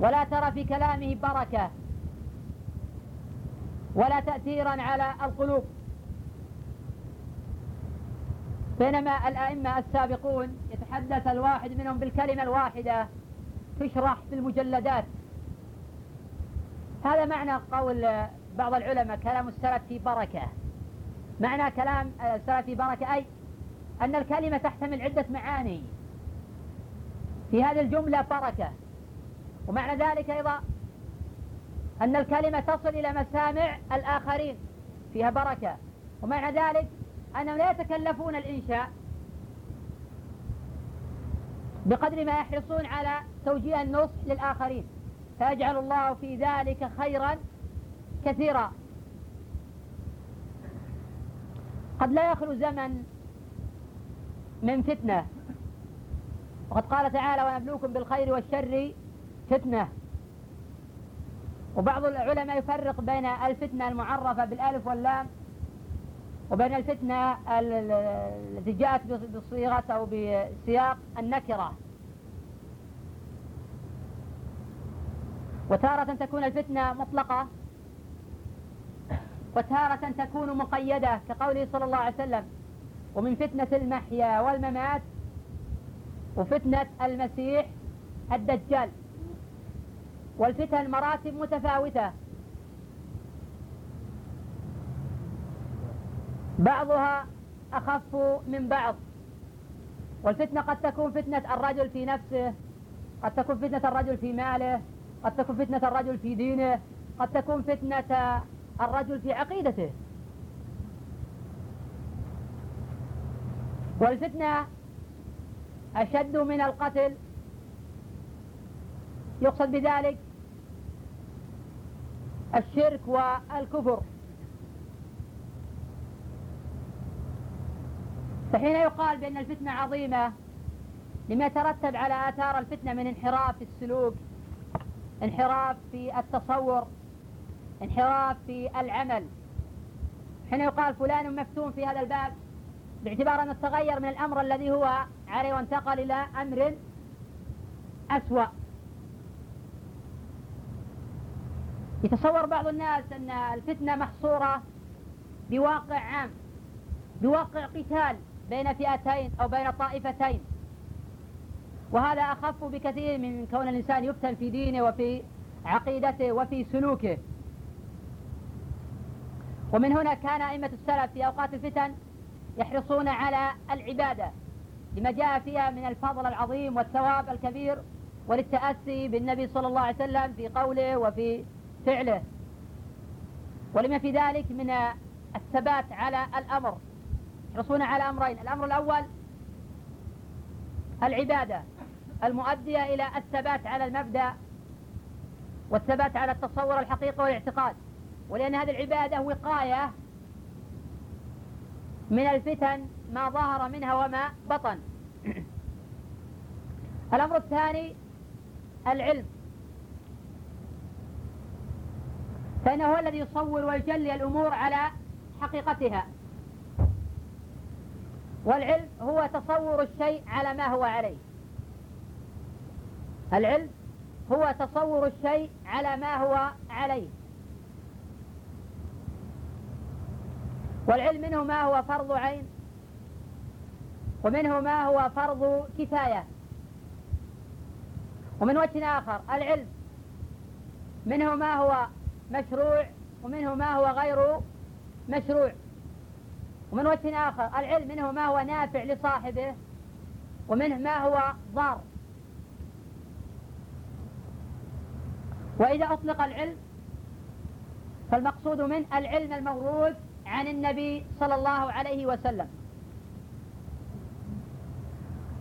ولا ترى في كلامه بركة ولا تأثيرا على القلوب. بينما الأئمة السابقون يتحدث الواحد منهم بالكلمة الواحدة تشرح في المجلدات هذا معنى قول بعض العلماء كلام السلف في بركة. معنى كلام السلف في بركة أي أن الكلمة تحتمل عدة معاني. في هذه الجملة بركة. ومعنى ذلك أيضا أن الكلمة تصل إلى مسامع الآخرين فيها بركة. ومعنى ذلك أنهم لا يتكلفون الإنشاء بقدر ما يحرصون على توجيه النصح للآخرين. فيجعل الله في ذلك خيرا كثيرا. قد لا يخلو زمن من فتنة. وقد قال تعالى ونبلوكم بالخير والشر فتنة. وبعض العلماء يفرق بين الفتنة المعرفة بالألف واللام وبين الفتنة التي جاءت بصيغة أو بسياق النكرة. وتارة تكون الفتنة مطلقة وتارة تكون مقيدة كقوله صلى الله عليه وسلم ومن فتنة المحيا والممات وفتنة المسيح الدجال. والفتن مراتب متفاوتة. بعضها أخف من بعض. والفتنة قد تكون فتنة الرجل في نفسه قد تكون فتنة الرجل في ماله قد تكون فتنة الرجل في دينه قد تكون فتنة الرجل في عقيدته. والفتنة أشد من القتل. يقصد بذلك الشرك والكفر. فحين يقال بأن الفتنة عظيمة لما يترتب على آثار الفتنة من انحراف في السلوك انحراف في التصور انحراف في العمل. حين يقال فلان مفتون في هذا الباب باعتبار أنه تغير من الأمر الذي هو عليه وانتقل إلى أمر أسوأ. يتصور بعض الناس أن الفتنة محصورة بواقع عام بواقع قتال بين فئتين أو بين طائفتين. وهذا أخف بكثير من كون الإنسان يفتن في دينه وفي عقيدته وفي سلوكه. ومن هنا كان أئمة السلف في أوقات الفتن يحرصون على العبادة لما جاء فيها من الفضل العظيم والثواب الكبير وللتأسي بالنبي صلى الله عليه وسلم في قوله وفي فعله. ولما في ذلك من الثبات على الأمر. يحرصون على أمرين. الأمر الأول العبادة المؤدية إلى الثبات على المبدأ والثبات على التصور الحقيقي والاعتقاد. ولأن هذه العبادة وقاية من الفتن ما ظهر منها وما بطن. الأمر الثاني العلم. فإنه هو الذي يصور ويجلي الأمور على حقيقتها. والعلم هو تصور الشيء على ما هو عليه. العلم هو تصور الشيء على ما هو عليه. والعلم منه ما هو فرض عين ومنه ما هو فرض كفاية. ومن وجه آخر العلم منه ما هو مشروع ومنه ما هو غير مشروع. ومن وجه آخر العلم منه ما هو نافع لصاحبه ومنه ما هو ضار. وإذا أطلق العلم فالمقصود منه العلم الموروث عن النبي صلى الله عليه وسلم.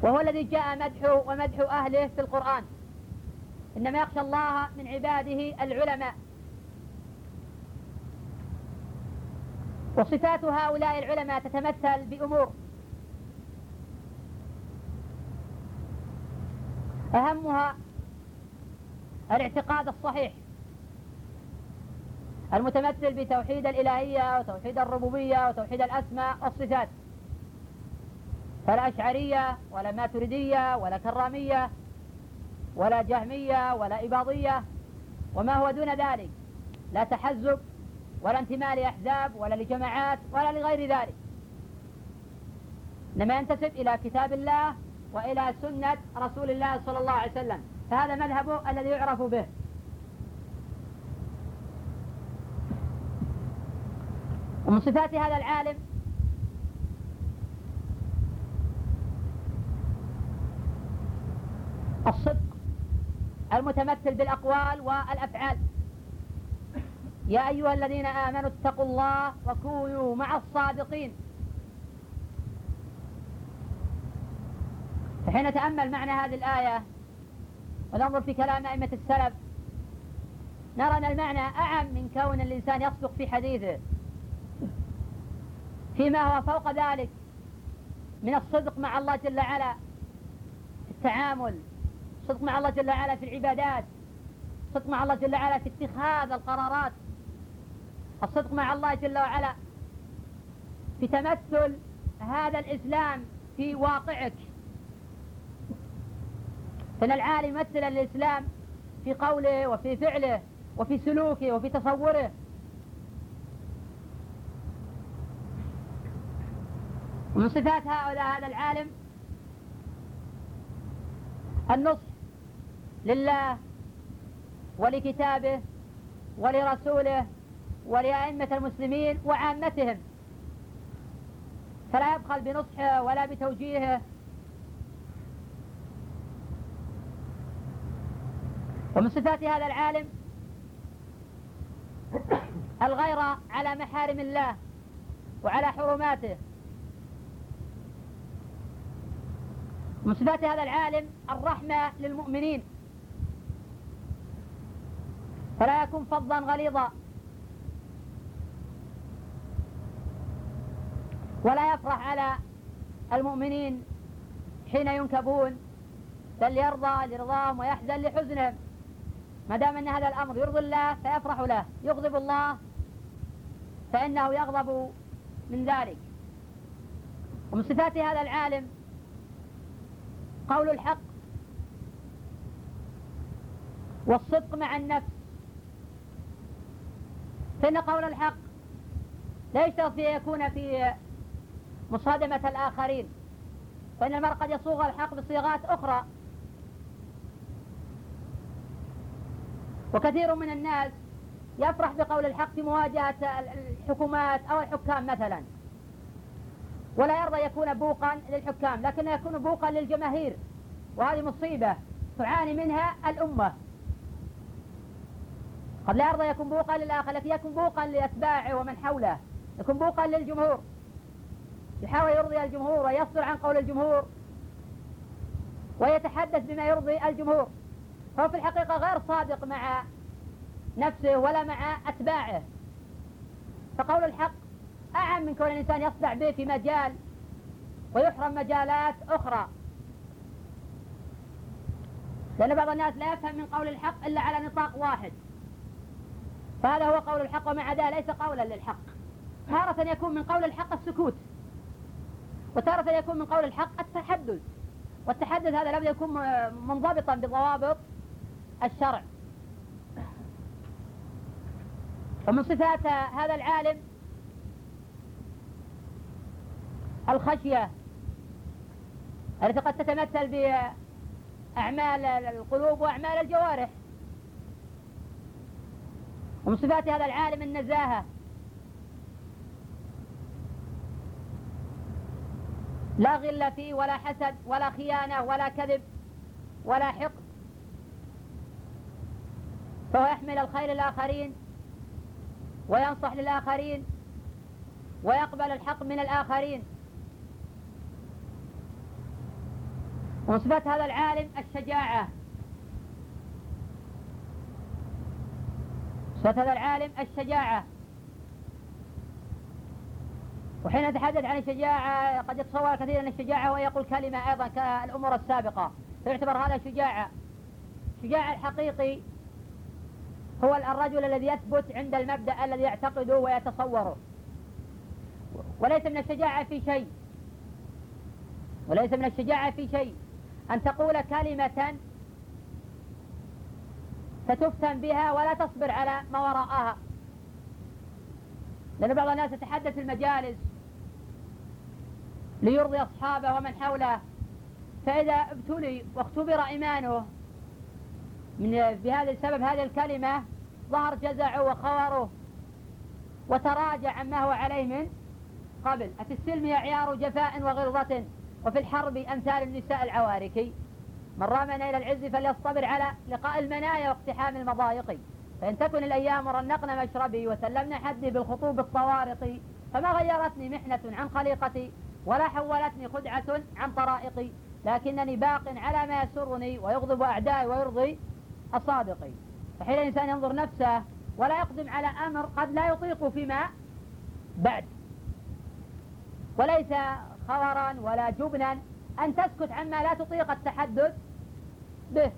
وهو الذي جاء مدحه ومدح أهله في القرآن. إنما يخشى الله من عباده العلماء. وصفات هؤلاء العلماء تتمثل بأمور أهمها الاعتقاد الصحيح المتمثل بتوحيد الإلهية وتوحيد الربوبية وتوحيد الأسماء والصفات فلا أشعرية ولا ماتريدية ولا كرامية ولا جهمية ولا إباضية وما هو دون ذلك؟ لا تحزب ولا انتماء لأحزاب ولا لجماعات ولا لغير ذلك. إنما ينتسب إلى كتاب الله وإلى سنة رسول الله صلى الله عليه وسلم. فهذا مذهبه الذي يعرف به. ومن صفات هذا العالم الصدق المتمثل بالأقوال والأفعال. يا أيها الذين آمنوا اتقوا الله وكونوا مع الصادقين. فحين نتأمل معنى هذه الآية وننظر في كلام أئمة السلف نرى أن المعنى أعم من كون الإنسان يصدق في حديثه. فيما هو فوق ذلك من الصدق مع الله جل وعلا في التعامل الصدق مع الله جل وعلا في العبادات الصدق مع الله جل وعلا في اتخاذ القرارات. الصدق مع الله جل وعلا. في تمثل هذا الإسلام في واقعك. فإن العالم يمثل الإسلام في قوله وفي فعله وفي سلوكه وفي تصوره. ومن صفات هؤلاء هذا العالم النصح لله ولكتابه ولرسوله ولأئمة المسلمين وعامتهم. فلا يبخل بنصحه ولا بتوجيهه. ومن صفات هذا العالم الغيرة على محارم الله وعلى حرماته. ومن صفات هذا العالم الرحمة للمؤمنين. فلا يكون فظا غليظا. ولا يفرح على المؤمنين حين ينكبون بل يرضى لرضاهم ويحزن لحزنهم. ما دام أن هذا الأمر يرضي الله فيفرح له. يغضب الله فإنه يغضب من ذلك. ومن صفات هذا العالم قول الحق والصدق مع النفس. فإن قول الحق لا يشترط يكون في مصادمة الآخرين. فإن المرء قد يصوغ الحق بصيغات أخرى. وكثير من الناس يفرح بقول الحق في مواجهة الحكومات أو الحكام مثلا. ولا يرضى يكون بوقا للحكام لكن يكون بوقا للجماهير. وهذه مصيبة تعاني منها الأمة. قد لا يرضى يكون بوقا للآخر لكن يكون بوقا لأتباعه ومن حوله يكون بوقا للجمهور. يحاول يرضي الجمهور ويصدر عن قول الجمهور ويتحدث بما يرضي الجمهور. هو في الحقيقة غير صادق مع نفسه ولا مع أتباعه. فقول الحق أعم من كون الإنسان يصدع به في مجال ويحرم مجالات أخرى. لأن بعض الناس لا يفهم من قول الحق إلا على نطاق واحد. فهذا هو قول الحق ومع ذلك ليس قولا للحق. تارة يكون من قول الحق السكوت. وتارة يكون من قول الحق التحدث. والتحدث هذا لابد يكون منضبطا بضوابط الشرع. ومن صفات هذا العالم الخشية التي قد تتمثل بأعمال القلوب وأعمال الجوارح. ومن صفات هذا العالم النزاهة لا غل فيه ولا حسد ولا خيانة ولا كذب ولا حقد. فهو يحمل الخير للآخرين وينصح للآخرين ويقبل الحق من الآخرين. صفات هذا العالم الشجاعة. صفة هذا العالم الشجاعة. وحين نتحدث عن الشجاعة قد يتصور كثيرا الشجاعة ويقول كلمة أيضا كالأمور السابقة. فيعتبر هذا شجاعة الشجاع الحقيقي هو الرجل الذي يثبت عند المبدأ الذي يعتقده ويتصوره. وليس من الشجاعة في شيء. وليس من الشجاعة في شيء. أن تقول كلمة ستفتن بها ولا تصبر على ما وراءها. لأن بعض الناس يتحدث في المجالس ليرضي أصحابه ومن حوله. فإذا ابتلي واختبر إيمانه من بهذا السبب هذه الكلمة ظهر جزعه وخوره وتراجع عما هو عليه من قبل. أفي السلم يعيار جفاء وغلظة وفي الحرب أمثال النساء العوارك. من رامنا إلى العز فليصطبر على لقاء المنايا واقتحام المضايق. فإن تكن الأيام رنقنا مشربي وسلمنا حدي بالخطوب الطوارق. فما غيرتني محنة عن خليقتي؟ ولا حولتني خدعة عن طرائقي لكنني باق على ما يسرني ويغضب أعدائي ويرضي أصادقي. فحين الإنسان ينظر نفسه ولا يقدم على أمر قد لا يطيق فيما بعد. وليس خورا ولا جبنا أن تسكت عما لا تطيق التحدث به.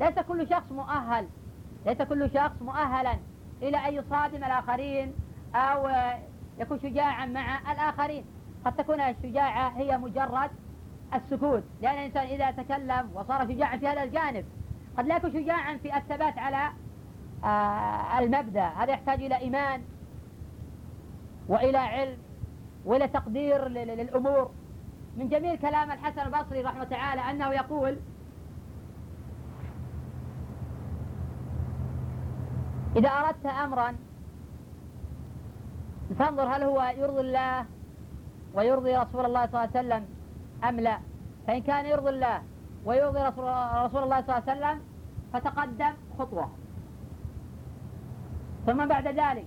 ليس كل شخص مؤهل ليس كل شخص مؤهلا إلى أن يصادم الآخرين أو يكون شجاعا مع الآخرين. قد تكون الشجاعة هي مجرد السكوت لأن الإنسان إذا تكلم وصار شجاعا في هذا الجانب. قد لا يكون شجاعا في الثبات على آه، المبدأ. هذا يحتاج إلى إيمان وإلى علم وإلى تقدير للأمور. من جميل كلام الحسن البصري رحمه تعالى أنه يقول إذا أردت أمرا فانظر هل هو يرضي الله ويرضي رسول الله صلى الله عليه وسلم أم لا. فإن كان يرضي الله ويرضي رسول, الله صلى الله عليه وسلم فتقدم خطوة. ثم بعد ذلك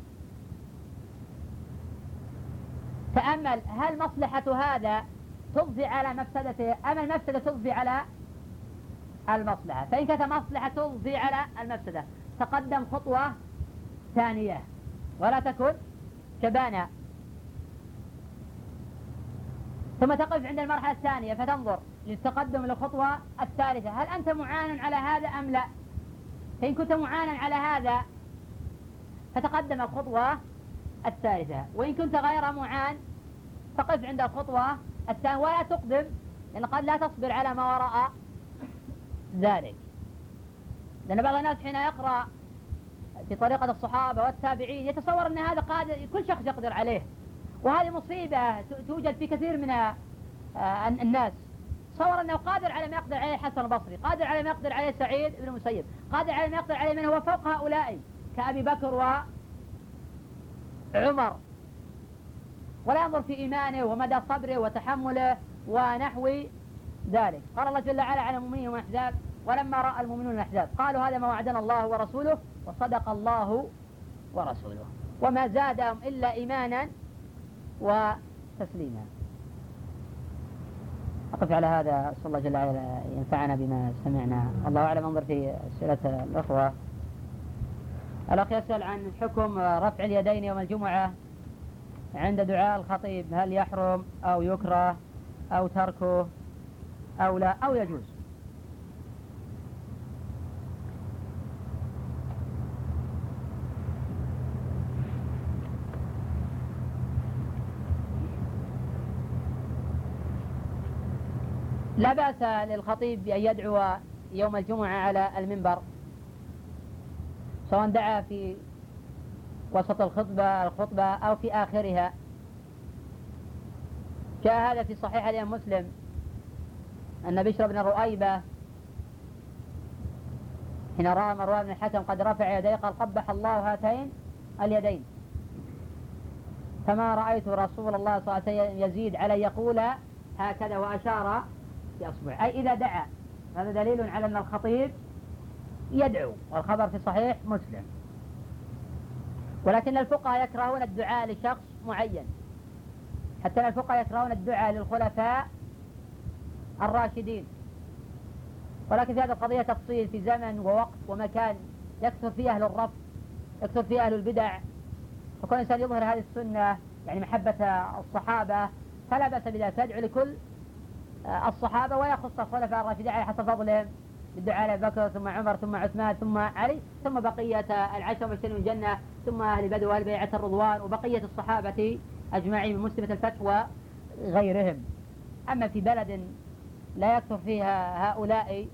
تأمل هل مصلحة هذا تضفي على مفسدته أم المفسدة تضفي على المصلحة؟ فإن كانت مصلحة تضفي على المفسدة تقدم خطوة ثانية. ولا تكن شبانا ثم تقف عند المرحلة الثانية فتنظر للتقدم للخطوة الثالثة. هل أنت معان على هذا أم لا؟ فإن كنت معانا على هذا فتقدم الخطوة الثالثة. وإن كنت غير معان فقف عند الخطوة الثانية ولا تقدم لأن قد لا تصبر على ما وراء ذلك. لأن بعض الناس حين يقرأ في طريقة الصحابة والتابعين يتصور أن هذا قادر كل شخص يقدر عليه. وهذه مصيبة توجد في كثير من آه، الناس. تصور أنه قادر على ما يقدر عليه الحسن البصري قادر على ما يقدر عليه سعيد بن المسيب قادر على ما يقدر عليه من هو فوق هؤلاء كأبي بكر وعمر ولا ينظر في إيمانه ومدى صبره وتحمله ونحو ذلك. قال الله جل وعلا على المؤمنين والأحزاب ولما رأى المؤمنون الأحزاب قالوا هذا ما وعدنا الله ورسوله وصدق الله ورسوله. وما زادهم إلا إيمانا وتسليما. أقف على هذا أسأل الله جل وعلا ينفعنا بما سمعنا. الله أعلم. انظر في أسئلة الأخوة. الأخ يسأل عن حكم رفع اليدين يوم الجمعة عند دعاء الخطيب. هل يحرم أو يكره أو تركه أو لا أو يجوز؟ لا بأس للخطيب بأن يدعو يوم الجمعة على المنبر. سواء دعا في وسط الخطبة الخطبة أو في آخرها. جاء هذا في صحيح الإمام مسلم. أن بشر بن رؤيبة حين رأى مروان بن الحكم قد رفع يديه قال قبح الله هاتين اليدين. فما رأيت رسول الله صلى الله عليه وسلم يزيد على يقول هكذا وأشار بأصبع أي إذا دعا هذا دليل على أن الخطيب يدعو والخبر في صحيح مسلم. ولكن الفقهاء يكرهون الدعاء لشخص معين. حتى الفقهاء يكرهون الدعاء للخلفاء الراشدين. ولكن في هذه القضية تفصيل في زمن ووقت ومكان يكثر فيه أهل الرفض يكثر فيه أهل البدع. وكل إنسان يظهر هذه السنة يعني محبة الصحابة فلا بأس بذلك. تدعو لكل الصحابة ويخص الخلفاء الراشدين على حسب فضلهم بالدعاء لأبي بكر ثم عمر ثم عثمان ثم علي ثم بقية العشر مبشرين الجنة ثم أهل بدر وأهل بيعة الرضوان وبقية الصحابة أجمعين من مسلمة الفتح وغيرهم. أما في بلد لا يكثر فيها هؤلاء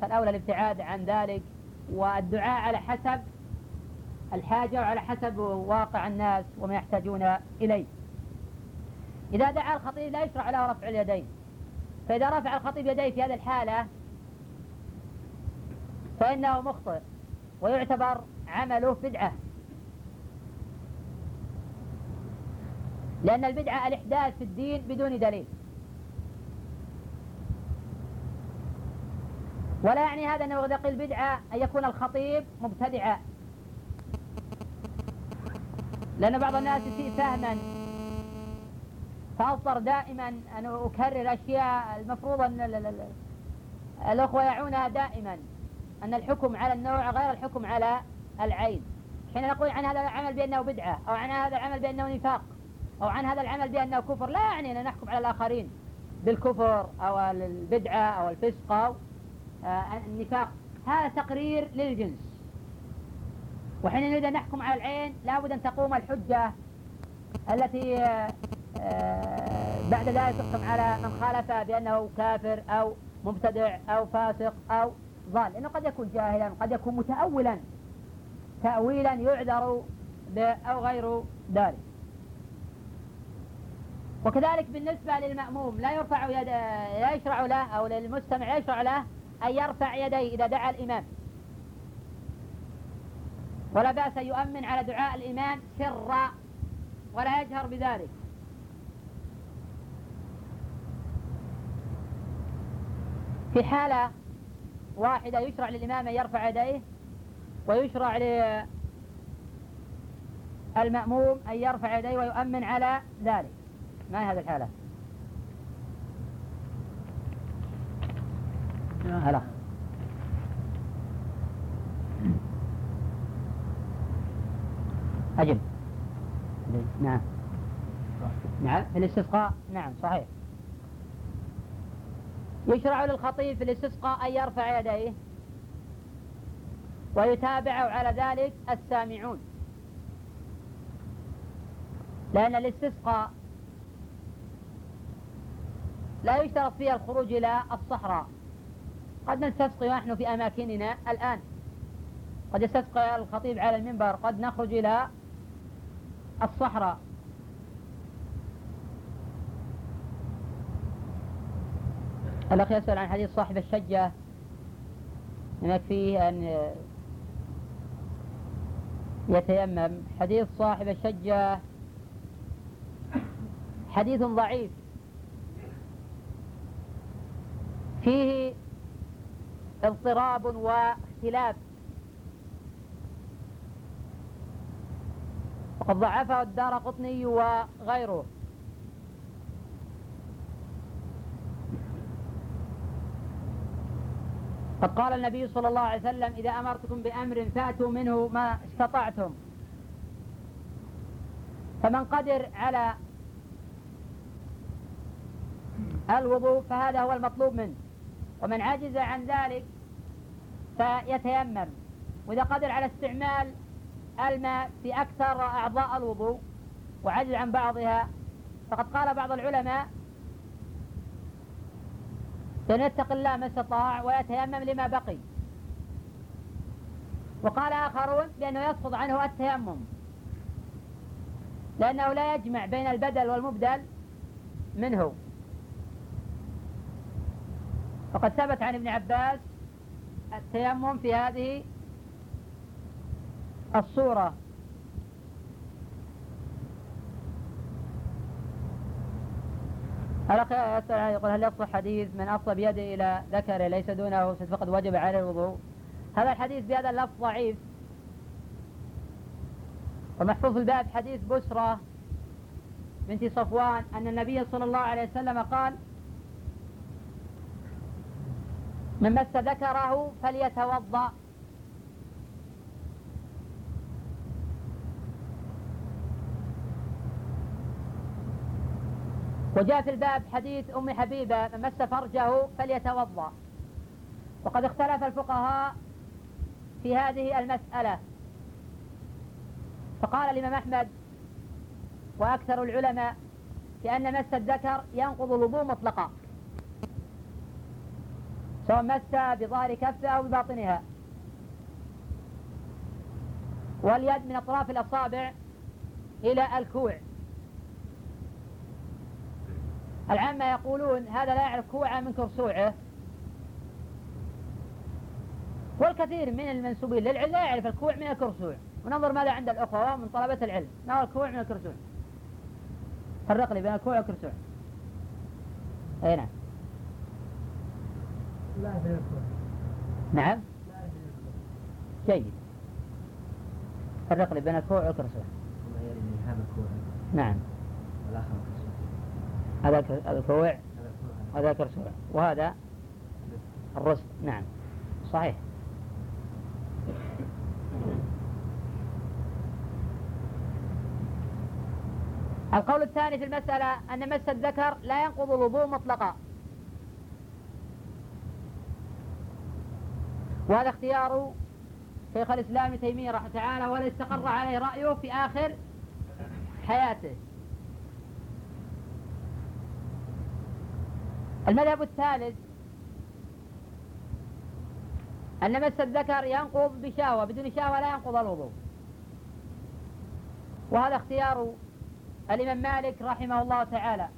فالأولى الابتعاد عن ذلك والدعاء على حسب الحاجة وعلى حسب واقع الناس وما يحتاجون إليه. إذا دعا الخطيب لا يشرع له رفع اليدين. فإذا رفع الخطيب يديه في هذه الحالة فإنه مخطئ ويعتبر عمله بدعة. لأن البدعة الإحداث في الدين بدون دليل. ولا يعني هذا أنه إذا قيل بدعة أن يكون الخطيب مبتدعا. لأن بعض الناس يسيء فهما. فأضطر دائما. أن أكرر أشياء المفروض أن الأخوة يعونها دائما أن الحكم على النوع غير الحكم على العين. حين نقول عن هذا العمل بأنه بدعة أو عن هذا العمل بأنه نفاق أو عن هذا العمل بأنه كفر لا يعني أن نحكم على الآخرين بالكفر أو البدعة أو الفسق أو آه، النفاق. هذا تقرير للجنس. وحين نريد أن نحكم على العين لابد أن تقوم الحجة التي بعد ذلك تحكم على من خالف بأنه كافر أو مبتدع أو فاسق أو ضال. لأنه قد يكون جاهلا قد يكون متأولا. تأويلا يعذر أو غير ذلك. وكذلك بالنسبة للمأموم لا يرفع يد لا يشرع له أو للمستمع يشرع له أن يرفع يديه إذا دعا الإمام. ولا بأس يؤمن على دعاء الإمام سرا ولا يجهر بذلك. في حالة واحدة يشرع للإمام أن يرفع يديه ويشرع للمأموم أن يرفع يديه ويؤمن على ذلك. ما هي هذه الحالة؟ هلا أجل. نعم. نعم. في الاستسقاء؟ نعم صحيح. يشرع للخطيب في الاستسقاء أن يرفع يديه. ويتابع على ذلك السامعون. لأن الاستسقاء لا يشترط فيها الخروج إلى الصحراء. قد نستسقي ونحن في أماكننا الآن. قد يستسقي الخطيب على المنبر قد نخرج إلى الصحراء. الأخ يسأل عن حديث صاحب الشجة. هناك فيه أن يتيمم. حديث صاحب الشجة حديث ضعيف. فيه اضطراب واختلاف. وقد ضعفه الدار قطني وغيره. قد قال النبي صلى الله عليه وسلم إذا أمرتكم بأمر فأتوا منه ما استطعتم. فمن قدر على الوضوء فهذا هو المطلوب منه. ومن عجز عن ذلك فيتيمم. وإذا قدر على استعمال الماء في أكثر أعضاء الوضوء وعجز عن بعضها فقد قال بعض العلماء فليتق الله ما استطاع ويتيمم لما بقي. وقال آخرون بأنه يسقط عنه التيمم. لأنه لا يجمع بين البدل والمبدل منه. وقد ثبت عن ابن عباس التيمم في هذه الصورة. الأخ يسأل يقول هل يصح حديث من أصل بيده إلى ذكره ليس دونه فقد وجب عليه الوضوء؟ هذا الحديث بهذا اللفظ ضعيف. ومحفوظ في الباب حديث بسرة بنت صفوان أن النبي صلى الله عليه وسلم قال من مس ذكره فليتوضأ. وجاء في الباب حديث أم حبيبة من مس فرجه فليتوضأ. وقد اختلف الفقهاء في هذه المسألة. فقال الإمام أحمد وأكثر العلماء بأن مس الذكر ينقض الوضوء مطلقا. سواء مس بظاهر كفه أو بباطنها. واليد من أطراف الأصابع إلى الكوع. العامة يقولون هذا لا يعرف كوعه من كرسوعه والكثير من المنسوبين للعلم لا يعرف الكوع من الكرسوع. وننظر ماذا عند الأخوة من طلبة العلم. ما هو الكوع من الكرسوع. فرق لي بين الكوع والكرسوع. أي نعم. لا نعم. جيد. فرق لي بين الكوع والكرسوع. نعم. هذا الكوع هذا الكرسوع وهذا الرسل. نعم. صحيح. القول الثاني في المسألة أن مس الذكر لا ينقض الوضوء مطلقا. وهذا اختيار شيخ الإسلام تيمية رحمه تعالى ولا استقر عليه رأيه في آخر حياته. المذهب الثالث. أن مس الذكر ينقض بشهوة بدون شهوة لا ينقض الوضوء. وهذا اختيار الإمام مالك رحمه الله تعالى.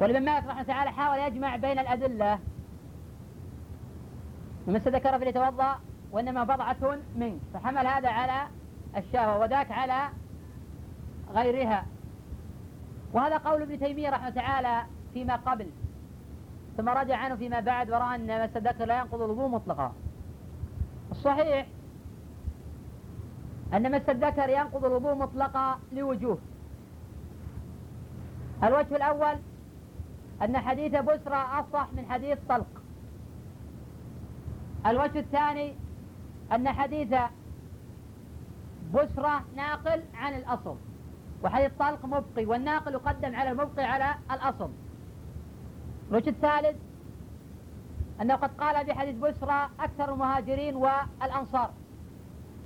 والإمام مالك رحمه الله تعالى حاول يجمع بين الأدلة. مس ذكر فليتوضأ وإنما بضعة منك فحمل هذا على الشهوة وذاك على غيرها. وهذا قول ابن تيمية رحمه تعالى فيما قبل ثم رجع عنه فيما بعد ورأى أن مس الذكر لا ينقض الوضوء مطلقا. الصحيح أن مس الذكر ينقض الوضوء مطلقا لوجوه. الوجه الأول أن حديث بسرى أصح من حديث طلق. الوجه الثاني أن حديث بسرى ناقل عن الأصل. وحديث طلق مبقي والناقل يقدم على المبقي على الأصل؟ الوجه الثالث أنه قد قال بحديث بسرى أكثر المهاجرين والأنصار.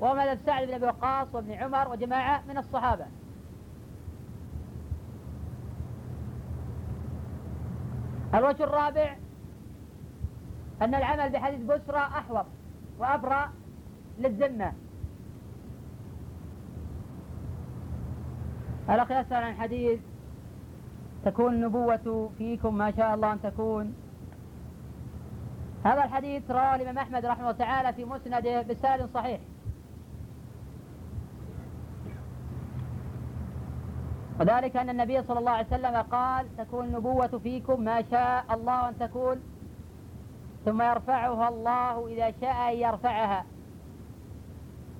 وهو مذهب سعد بن أبي وقاص وابن عمر وجماعة من الصحابة. الوجه الرابع أن العمل بحديث بسرى أحوط وأبرأ للذمة. الأخ يسأل عن حديث تكون النبوة فيكم ما شاء الله أن تكون؟ هذا الحديث رواه الإمام أحمد رحمه الله تعالى في مسنده بسال صحيح. وذلك أن النبي صلى الله عليه وسلم قال تكون النبوة فيكم ما شاء الله أن تكون ثم يرفعها الله إذا شاء أن يرفعها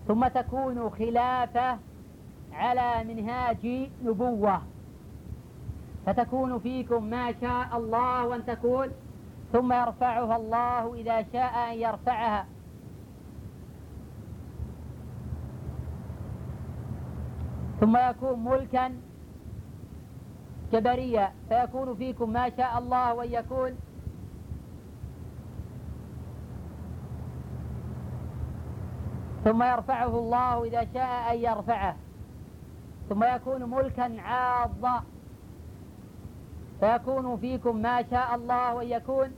ثم تكون خلافة على منهاج نبوة. فتكون فيكم ما شاء الله أن تكون ثم يرفعها الله إذا شاء أن يرفعها. ثم يكون ملكا جبرية فيكون فيكم ما شاء الله أن يكون ثم يرفعه الله إذا شاء أن يرفعه. ثم يكون ملكا عاضا. فيكون فيكم ما شاء الله أن يكون.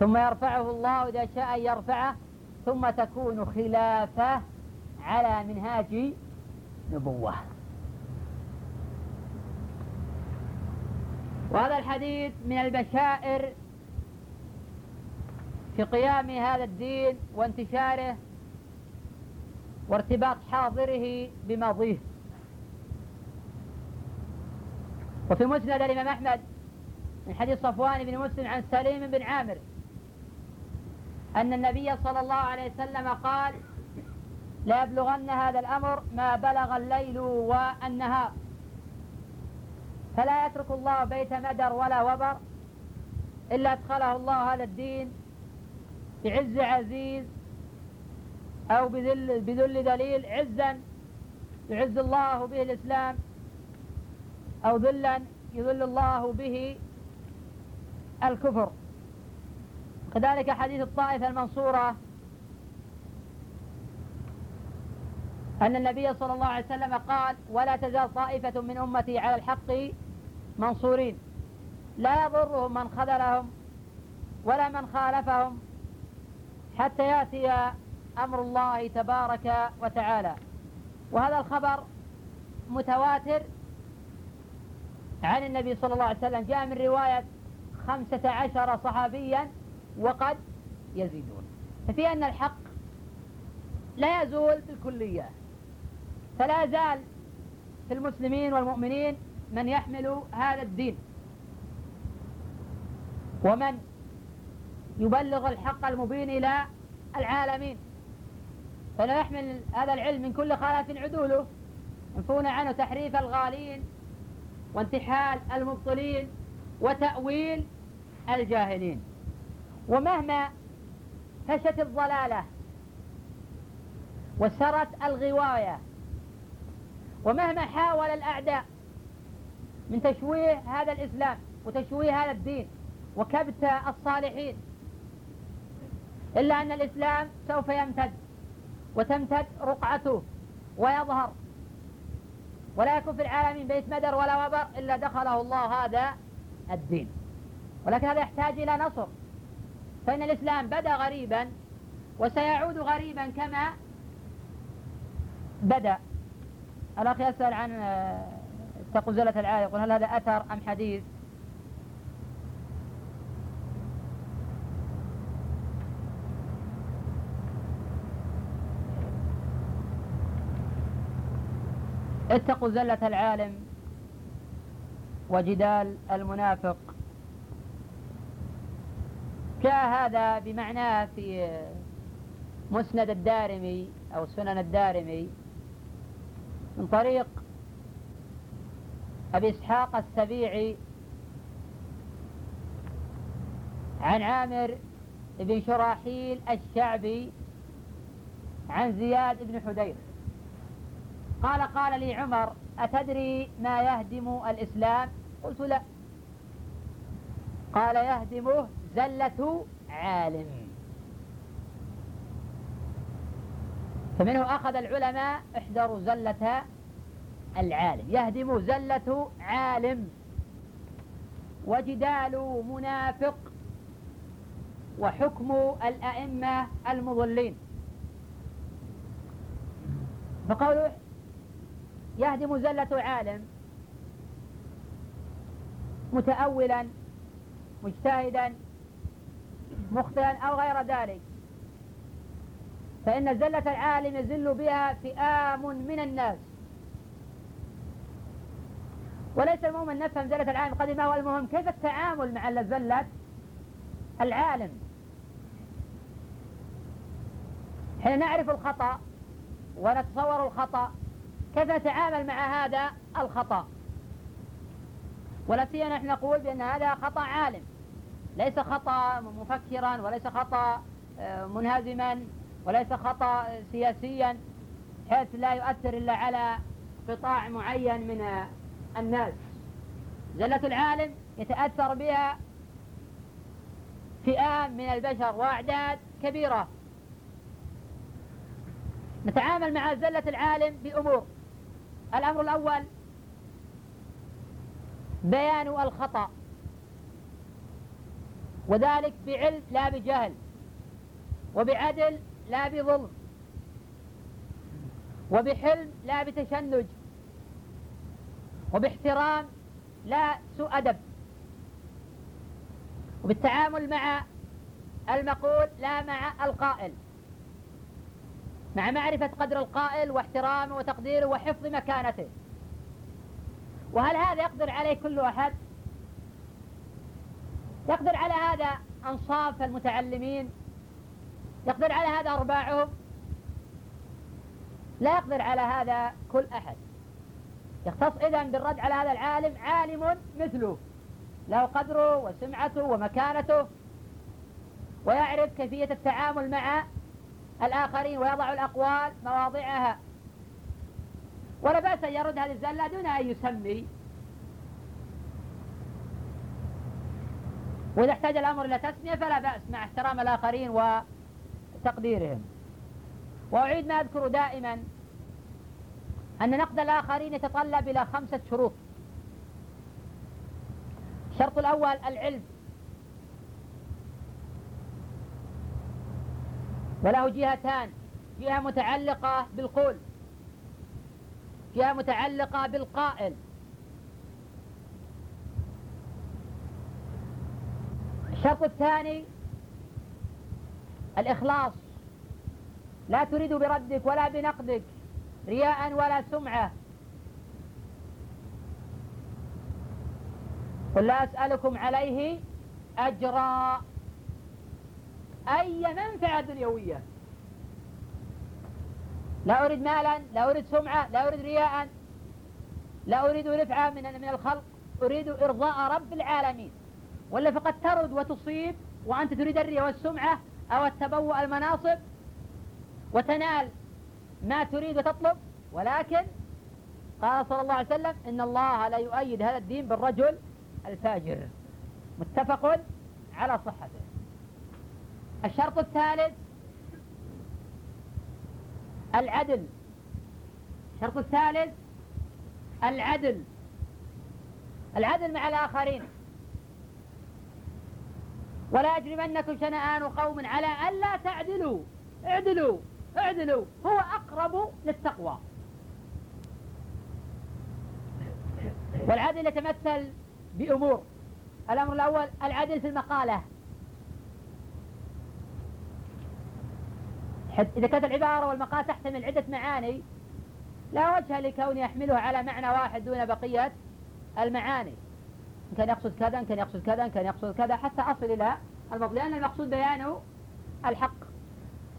ثم يرفعه الله إذا شاء أن يرفعه. ثم تكون خلافة على منهاج نبوة. وهذا الحديث من البشائر في قيام هذا الدين وانتشاره وارتباط حاضره بماضيه. وفي مسند الإمام أحمد من حديث صفوان بن مسلم عن سليم بن عامر أن النبي صلى الله عليه وسلم قال لا يبلغن هذا الأمر ما بلغ الليل والنهار. فلا يترك الله بيت مدر ولا وبر إلا أدخله الله هذا الدين بعز عزيز أو بذل, بذل دليل عزا يعز الله به الإسلام أو ذلا يذل الله به الكفر. كذلك حديث الطائفة المنصورة أن النبي صلى الله عليه وسلم قال ولا تزال طائفة من أمتي على الحق منصورين. لا يضرهم من خذلهم ولا من خالفهم حتى يأتي أمر الله تبارك وتعالى. وهذا الخبر متواتر عن النبي صلى الله عليه وسلم جاء من رواية خمسة عشر صحابيا وقد يزيدون. ففي أن الحق لا يزول بالكلية فلا زال في المسلمين والمؤمنين من يحمل هذا الدين. ومن يبلغ الحق المبين إلى العالمين. فلا يحمل هذا العلم من كل خلاف عدوله. ينفون عنه تحريف الغالين وانتحال المبطلين وتأويل الجاهلين. ومهما فشت الضلالة وسرت الغواية ومهما حاول الأعداء من تشويه هذا الإسلام وتشويه هذا الدين وكبت الصالحين إلا أن الإسلام سوف يمتد. وتمتد رقعته ويظهر. ولا يكون في العالمين بيت مدر ولا وبر إلا دخله الله هذا الدين. ولكن هذا يحتاج إلى نصر. فإن الإسلام بدأ غريبا وسيعود غريبا كما بدأ. الأخ يسأل عن آه، العالي يقول هل هذا أثر أم حديث؟ اتقوا زلة العالم وجدال المنافق. جاء هذا بمعناه في مسند الدارمي أو سنن الدارمي من طريق أبي إسحاق السبيعي عن عامر بن شراحيل الشعبي عن زياد بن حدير. قال قال لي عمر أتدري ما يهدم الإسلام؟ قلت لا. قال يهدمه زلة عالم. فمنه أخذ العلماء احذروا زلة العالم. يهدم زلة عالم. وجدال منافق. وحكم الأئمة المضلين. فقوله يهدم زلة عالم متأولا مجتهدا مخطئا أو غير ذلك. فإن زلة العالم يزل بها فئام من الناس. وليس المهم أن نفهم زلة العالم قد ما هو المهم. كيف التعامل مع زلة العالم؟ حين نعرف الخطأ ونتصور الخطأ كيف نتعامل مع هذا الخطأ؟ ولا سيما نحن نقول بأن هذا خطأ عالم. ليس خطأ مفكرا وليس خطأ آه، منهزما وليس خطأ سياسيا حيث لا يؤثر إلا على قطاع معين من الناس. زلة العالم يتأثر بها فئام من البشر وأعداد كبيرة. نتعامل مع زلة العالم بأمور. الأمر الأول بيان الخطأ وذلك بعلم لا بجهل وبعدل لا بظلم وبحلم لا بتشنج وباحترام لا سوء أدب وبالتعامل مع المقول لا مع القائل. مع معرفة قدر القائل واحترامه وتقديره وحفظ مكانته. وهل هذا يقدر عليه كل أحد؟ يقدر على هذا أنصاف المتعلمين؟ يقدر على هذا أرباعهم لا يقدر على هذا كل أحد. يختص إذن بالرد على هذا العالم عالم مثله. له قدره وسمعته ومكانته ويعرف كيفية التعامل مع الآخرين ويضع الأقوال مواضعها. ولا بأس أن يرد هذه الزلة دون أن يسمي. وإذا احتاج الأمر إلى تسمية فلا بأس مع احترام الآخرين وتقديرهم. وأعيد ما أذكر دائما أن نقد الآخرين يتطلب إلى خمسة شروط. الشرط الأول العلم. وله جهتان جهة متعلقة بالقول جهة متعلقة بالقائل. الشرط الثاني الإخلاص. لا تريد بردك ولا بنقدك رياء ولا سمعة. قل لا أسألكم عليه أجرا. أي منفعة دنيوية. لا أريد مالا لا أريد سمعة لا أريد رياء لا أريد رفعة من من الخلق. أريد إرضاء رب العالمين. ولا فقد ترد وتصيب وأنت تريد الرياء والسمعة أو التبوء المناصب. وتنال ما تريد وتطلب. ولكن قال صلى الله عليه وسلم إن الله لا يؤيد هذا الدين بالرجل الفاجر. متفق على صحته. الشرط الثالث العدل. الشرط الثالث العدل. العدل مع الآخرين. ولا يجرمنكم شنآن قوم على ألا تعدلوا. اعدلوا. اعدلوا. هو أقرب للتقوى. والعدل يتمثل بأمور. الأمر الأول العدل في المقالة. إذا كانت العبارة والمقال تحتمل عدة معاني لا وجه لكون يحملها على معنى واحد دون بقية المعاني. إن كان يقصد كذا إن كان يقصد كذا إن كان يقصد كذا حتى أصل إلى المطلب لأن المقصود بيان الحق.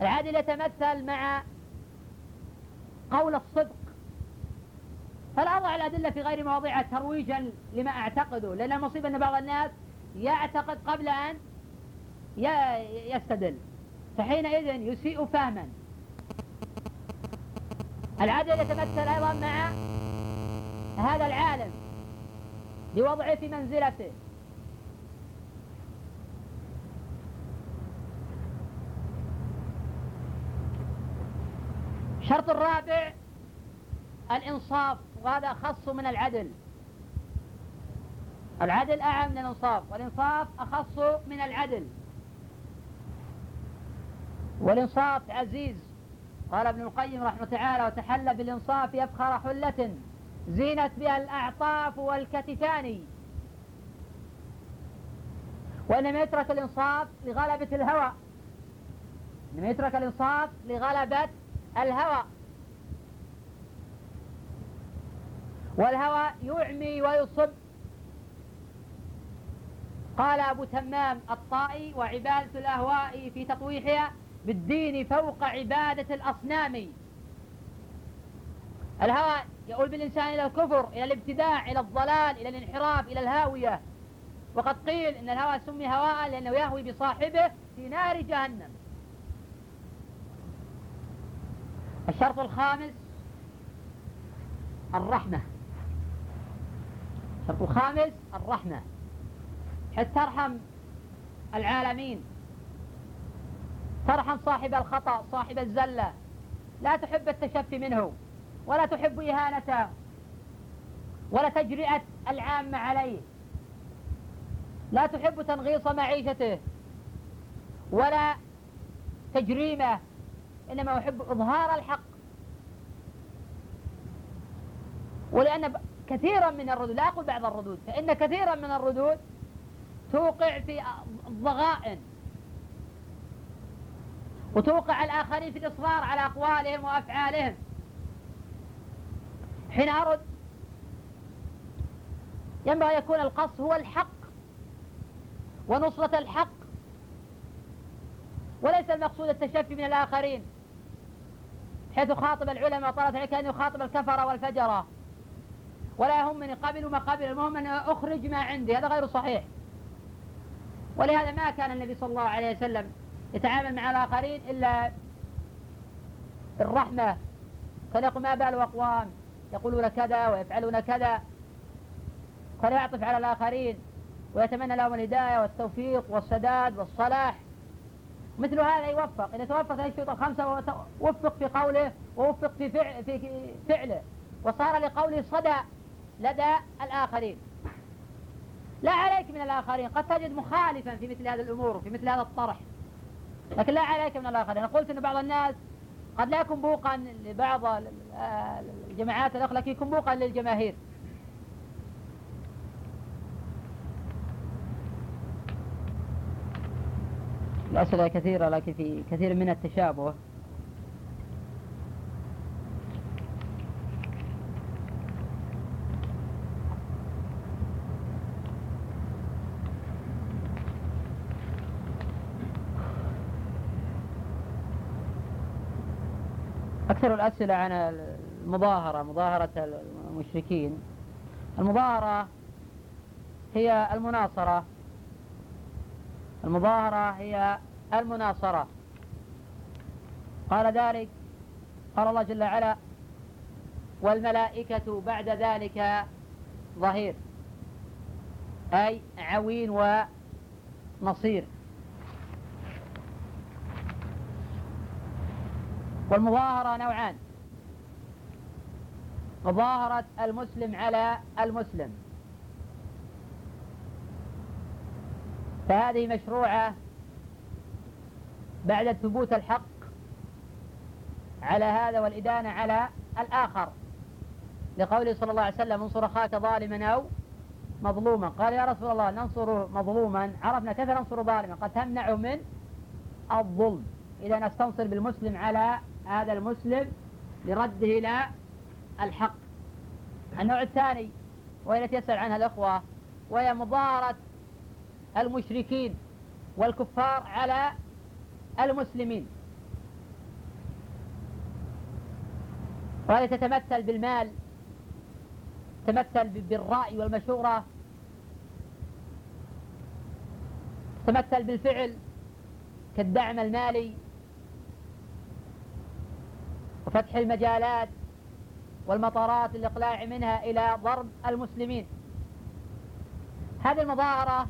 العادل يتمثل مع قول الصدق. فلا أضع الأدلة في غير مواضعها ترويجا لما أعتقده لأن المصيبة أن بعض الناس يعتقد قبل أن يستدل. فحينئذ يسيء فهما. العدل يتمثل أيضا مع هذا العالم لوضعه في منزلته. الشرط الرابع الإنصاف وهذا أخص من العدل. العدل أعم من الإنصاف والإنصاف أخص من العدل. والإنصاف عزيز. قال ابن القيم رحمة تعالى وتحلى بالإنصاف يفخر حلة زينت بها الأعطاف والكتفان وإنما يترك الإنصاف لغلبة الهوى. إنما يترك الإنصاف لغلبة الهوى. والهوى يعمي ويصب. قال أبو تمام الطائي وعبادة الأهواء في تطويحها بالدين فوق عبادة الأصنام. الهوى يؤول بالإنسان إلى الكفر إلى الابتداع إلى الضلال إلى الانحراف إلى الهاوية. وقد قيل إن الهوى سمي هواء لأنه يهوي بصاحبه في نار جهنم. الشرط الخامس الرحمة. الشرط الخامس الرحمة. حتى ترحم العالمين. ترحم صاحب الخطأ صاحب الزلة. لا تحب التشفي منه ولا تحب إهانته ولا تجرئة العامة عليه. لا تحب تنغيص معيشته ولا تجريمه. إنما أحب إظهار الحق. ولأن كثيرا من الردود لا أقول بعض الردود فإن كثيرا من الردود توقع في الضغائن وتوقع الآخرين في الإصرار على أقوالهم وأفعالهم. حين أرد ينبغي يكون القصد هو الحق ونصرة الحق وليس المقصود التشفي من الآخرين حيث خاطب العلماء طلبت عليك أن يخاطب الكفر والفجرة ولا يهمني قبلوا ما قبل المهم أن أخرج ما عندي هذا غير صحيح. ولهذا ما كان النبي صلى الله عليه وسلم يتعامل مع الآخرين إلا بالرحمة. يقول ما بال أقوام يقولون كذا ويفعلون كذا. كان يعطف على الآخرين ويتمنى لهم الهداية والتوفيق والسداد والصلاح. مثل هذا يوفق. إذا توفق هذه الشروط الخمسة وفق في قوله ووفق في, فعل في فعله. وصار لقوله صدى لدى الآخرين. لا عليك من الآخرين. قد تجد مخالفا في مثل هذه الأمور وفي مثل هذا الطرح. لكن لا عليك من الآخرين. أنا قلت أن بعض الناس قد لا يكون بوقا لبعض الجماعات الأخرى لكن يكون بوقا للجماهير. الأسئلة كثيرة لكن في كثير من التشابه. أكثر الأسئلة عن المظاهرة مظاهرة المشركين. المظاهرة هي المناصرة. المظاهرة هي المناصرة. قال ذلك قال الله جل وعلا والملائكة بعد ذلك ظهير أي عوين ونصير. والمظاهرة نوعان. مظاهرة المسلم على المسلم. فهذه مشروعة بعد ثبوت الحق على هذا والإدانة على الآخر. لقوله صلى الله عليه وسلم انصر أخاك ظالما أو مظلوما. قال يا رسول الله ننصر مظلوما. عرفنا كيف ننصر ظالما؟ قد تمنعه من الظلم. إذا نستنصر بالمسلم على هذا المسلم لرده إلى الحق. النوع الثاني وهي التي يسأل عنها الأخوة وهي مظاهرة المشركين والكفار على المسلمين. وهذه تتمثل بالمال تتمثل بالرأي والمشورة تتمثل بالفعل كالدعم المالي وفتح المجالات والمطارات الإقلاع منها إلى ضرب المسلمين. هذه المظاهرة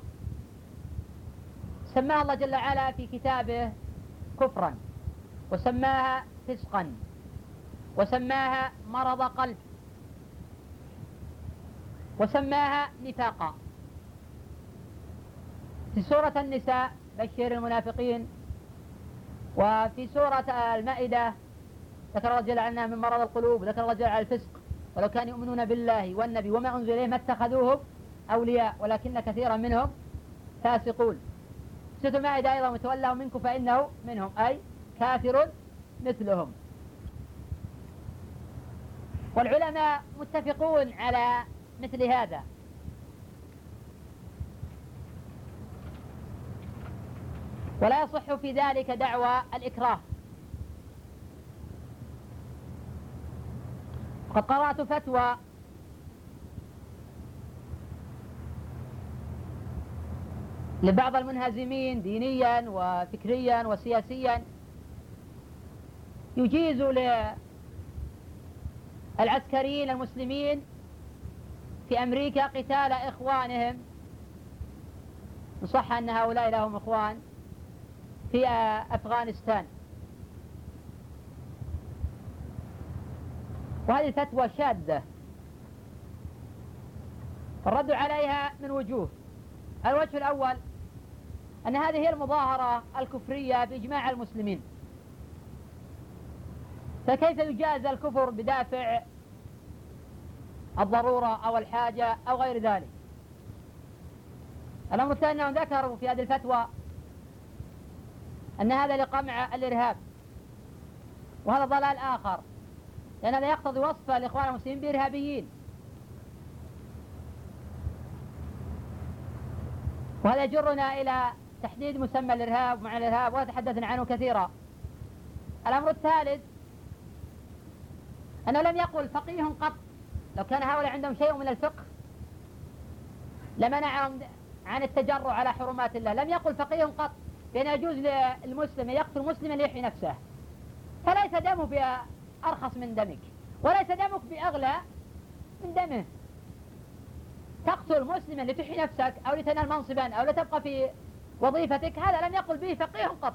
سماها الله جل وعلا في كتابه كفرا وسماها فسقا وسماها مرض قلب وسماها نفاقا. في سورة النساء بشر المنافقين وفي سورة المائدة ذكر الله جل وعلا من مرض القلوب ذكر الله جل وعلا الفسق. ولو كانوا يؤمنون بالله والنبي وما أنزل إليه ما اتخذوهم أولياء ولكن كثيرا منهم فاسقون. سورة المائدة أيضا متولى منكم فإنه منهم أي كافر مثلهم. والعلماء متفقون على مثل هذا. ولا يصح في ذلك دعوى الإكراه. وقد قرأت فتوى. لبعض المنهزمين دينيا وفكريا وسياسيا. يجيز للعسكريين المسلمين في أمريكا قتال إخوانهم. صح أن هؤلاء لهم إخوان في أفغانستان. وهذه فتوى شاذة الرد عليها من وجوه. الوجه الأول أن هذه هي المظاهرة الكفرية بإجماع المسلمين. فكيف يجاز الكفر بدافع الضرورة أو الحاجة أو غير ذلك؟ الأمر الثاني أنهم ذكروا في هذه الفتوى أن هذا لقمع الإرهاب وهذا ضلال آخر. لأن هذا يقتضي وصف الإخوان المسلمين بإرهابيين. وهذا يجرنا إلى تحديد مسمى الإرهاب ومعنى الإرهاب وتحدثنا عنه كثيرا. الأمر الثالث أنه لم يقل فقيه قط لو كان هؤلاء عندهم شيء من الفقه لمنعهم عن التجرع على حرمات الله. لم يقل فقيه قط بأن يجوز للمسلم يقتل مسلما ليحيي نفسه. فليس دمه بأرخص من دمك. وليس دمك بأغلى من دمه. تقتل مسلما لتحيي نفسك أو لتنال منصبا أو لتبقى في وظيفتك هذا لم يقل به فقيه قط.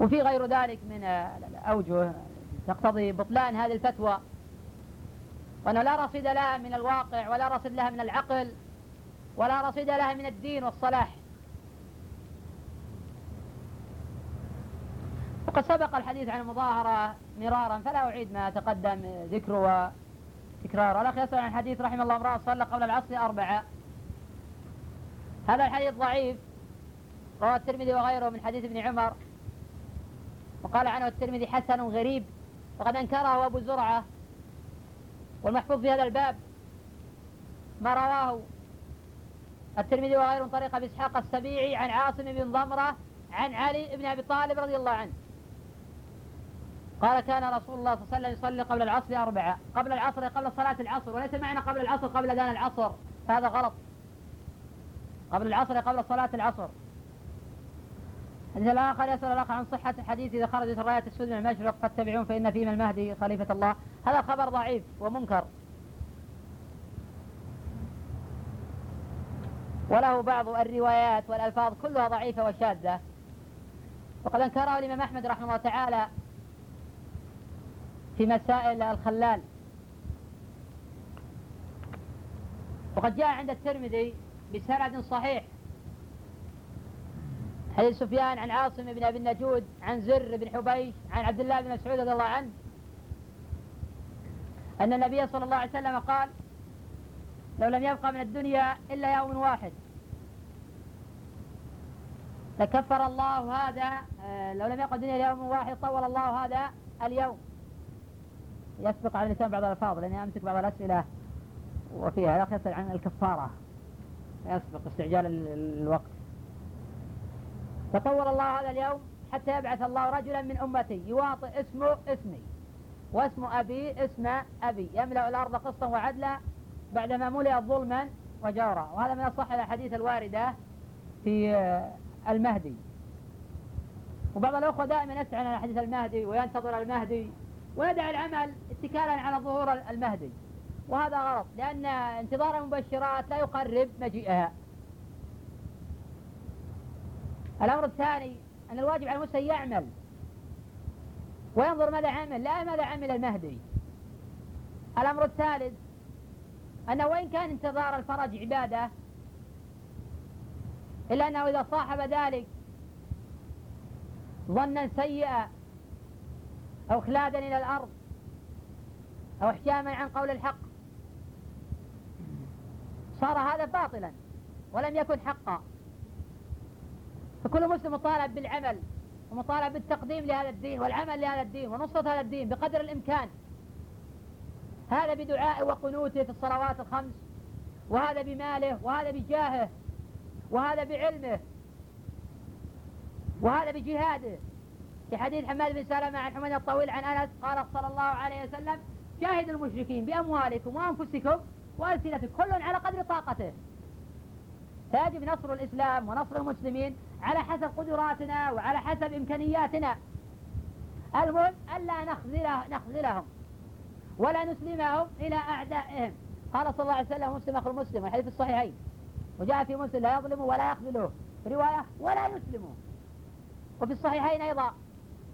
وفي غير ذلك من الأوجه تقتضي بطلان هذه الفتوى. وأنه لا رصيد لها من الواقع ولا رصيد لها من العقل ولا رصيد لها من الدين والصلاح. وقد سبق الحديث عن المظاهرة مرارا فلا أعيد ما تقدم ذكره وتكراره الأخ يسأل عن حديث رحمه الله امرأة صلى قبل العصر أربعة. هذا الحديث ضعيف. رواه الترمذي وغيره من حديث ابن عمر. وقال عنه الترمذي حسن غريب. وقد أنكره أبو زرعة. والمحفوظ في هذا الباب ما رواه الترمذي وغيره من طريق أبي إسحاق السبيعي عن عاصم بن ضمرة عن علي بن أبي طالب رضي الله عنه. قال كان رسول الله صلى الله عليه وسلم يصلي قبل العصر أربعة. قبل العصر قبل صلاة العصر. وليس معنى قبل العصر قبل أذان العصر. فهذا غلط. قبل العصر قبل صلاة العصر. الحديث الآخر يسأل الأخ عن صحة الحديث إذا خرجت الراية السود من المشرق فاتبعون فإن فيهم المهدي خليفة الله. هذا خبر ضعيف ومنكر. وله بعض الروايات والألفاظ كلها ضعيفة وشاذة. وقد أنكره الإمام أحمد رحمه الله تعالى في مسائل الخلال. وقد جاء عند الترمذي بسند صحيح. حديث سفيان عن عاصم بن أبي النجود عن زر بن حبيش عن عبد الله بن مسعود رضي الله عنه أن النبي صلى الله عليه وسلم قال لو لم يبقى من الدنيا إلا يوم واحد. لكفر الله هذا آه، لو لم يبقى الدنيا يوم واحد طول الله هذا اليوم. يسبق على اللسان بعض الألفاظ لأني أمسك بعض الأسئلة وفيها الأخ يسأل عن الكفارة. يسبق استعجال الوقت. تطور الله هذا اليوم حتى يبعث الله رجلا من أمتي يواطئ اسمه اسمي واسم أبي اسم أبي. يملأ الأرض قسطا وعدلا بعدما ملئت ظلما وجورا. وهذا من الصح الأحاديث الواردة في المهدي. وبعض الأخوة دائما يسأل عن حديث المهدي وينتظر المهدي ويدع العمل اتكالا على ظهور المهدي. وهذا غلط لأن انتظار المبشرات لا يقرب مجيئها. الأمر الثاني أن الواجب على المسلم يعمل وينظر ماذا عمل لا ماذا عمل المهدي. الأمر الثالث أنه وإن كان انتظار الفرج عبادة إلا أنه إذا صاحب ذلك ظنا سيئا أو خلادا إلى الأرض أو احجاما عن قول الحق. صار هذا باطلا ولم يكن حقا. فكل مسلم مطالب بالعمل ومطالب بالتقديم لهذا الدين والعمل لهذا الدين ونصرة هذا الدين بقدر الإمكان. هذا بدعائه وقنوته في الصلوات الخمس وهذا بماله وهذا بجاهه وهذا بعلمه وهذا بجهاده. في حديث حماد بن سلمة عن حميد الطويل عن أنس قال صلى الله عليه وسلم جاهدوا المشركين بأموالكم وأنفسكم وألسنتكم كل على قدر طاقته. فيجب نصر الإسلام ونصر المسلمين على حسب قدراتنا وعلى حسب إمكانياتنا. المهم ألا نخذله نخذلهم ولا نسلمهم إلى أعدائهم. قال صلى الله عليه وسلم مسلم أخو المسلم الحديث الصحيحين. وجاء في مسلم لا يظلمه ولا يخذله. رواية ولا يسلمه. وفي الصحيحين أيضا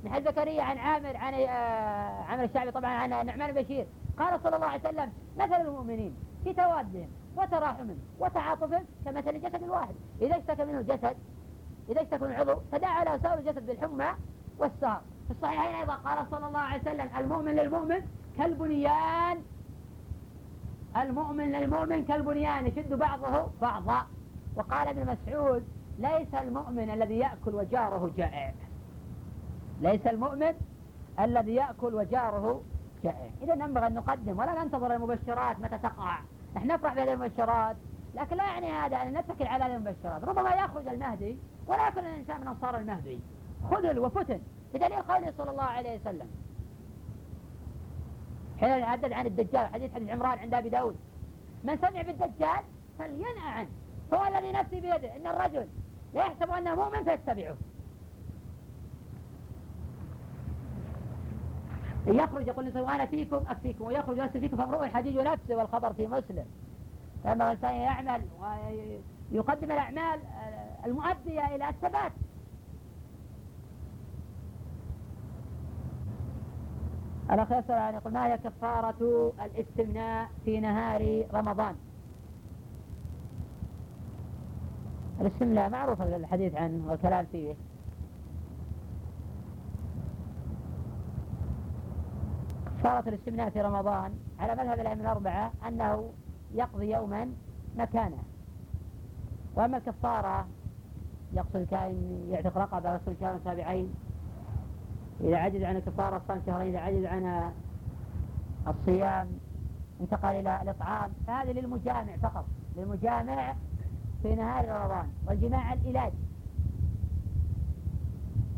من حديث زكريا عن عامر عن آه، عامر الشعبي طبعا عن نعمان بشير. قال صلى الله عليه وسلم مثل المؤمنين في توادهم وتراحمهم وتعاطفهم كمثل الجسد الواحد. إذا اشتكى منه الجسد إذا اشتكى من عضو فدعا له سائر الجسد بالحمى والسهر في الصحيحين أيضا قال صلى الله عليه وسلم المؤمن للمؤمن كالبنيان. المؤمن للمؤمن كالبنيان يشد بعضه بعضا. وقال ابن مسعود ليس المؤمن الذي يأكل وجاره جائع. ليس المؤمن الذي يأكل وجاره جائع إذا ينبغي أن نقدم ولا ننتظر المبشرات متى تقع. نحن نفرح بهذه المبشرات لكن لا يعني هذا أن نتكل على المبشرات. ربما يخرج المهدي ولا يكون الإنسان من أنصار المهدي. خذل وفتن بدليل قوله صلى الله عليه وسلم. حين يحدث عن الدجال حديث حديث عمران عند أبي داود. من سمع بالدجال فلينأ عنه هو الذي نفسي بيده. إن الرجل لا يحسب أنه مؤمن فيتبعه. يخرج يقول الإنسان أنا فيكم أكفيكم. ويخرج يرسل فيكم فامرؤ الحديث نفسه والخبر في مسلم. فينبغي الإنسان يعمل ويقدم الأعمال المؤدية إلى الثبات. الأخ يسأل عن يقول ما هي كفارة الاستمناء في نهار رمضان؟ الاستمناء معروف الحديث عنه والكلام فيه. كفارة الاستمناء في رمضان على مذهب الأئمة الأربعة أنه يقضي يوما مكانه. وأما الكفارة يقصد كان يعتق رقبة ويصوم شهرا تابعين إذا عجز عن الكفارة صام شهرين إذا عجز عن الصيام انتقل إلى الإطعام فهذا للمجامع فقط للمجامع في نهار رمضان والجماع العلاج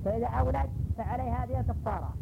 فإذا أولد فعليه هذه الكفارة.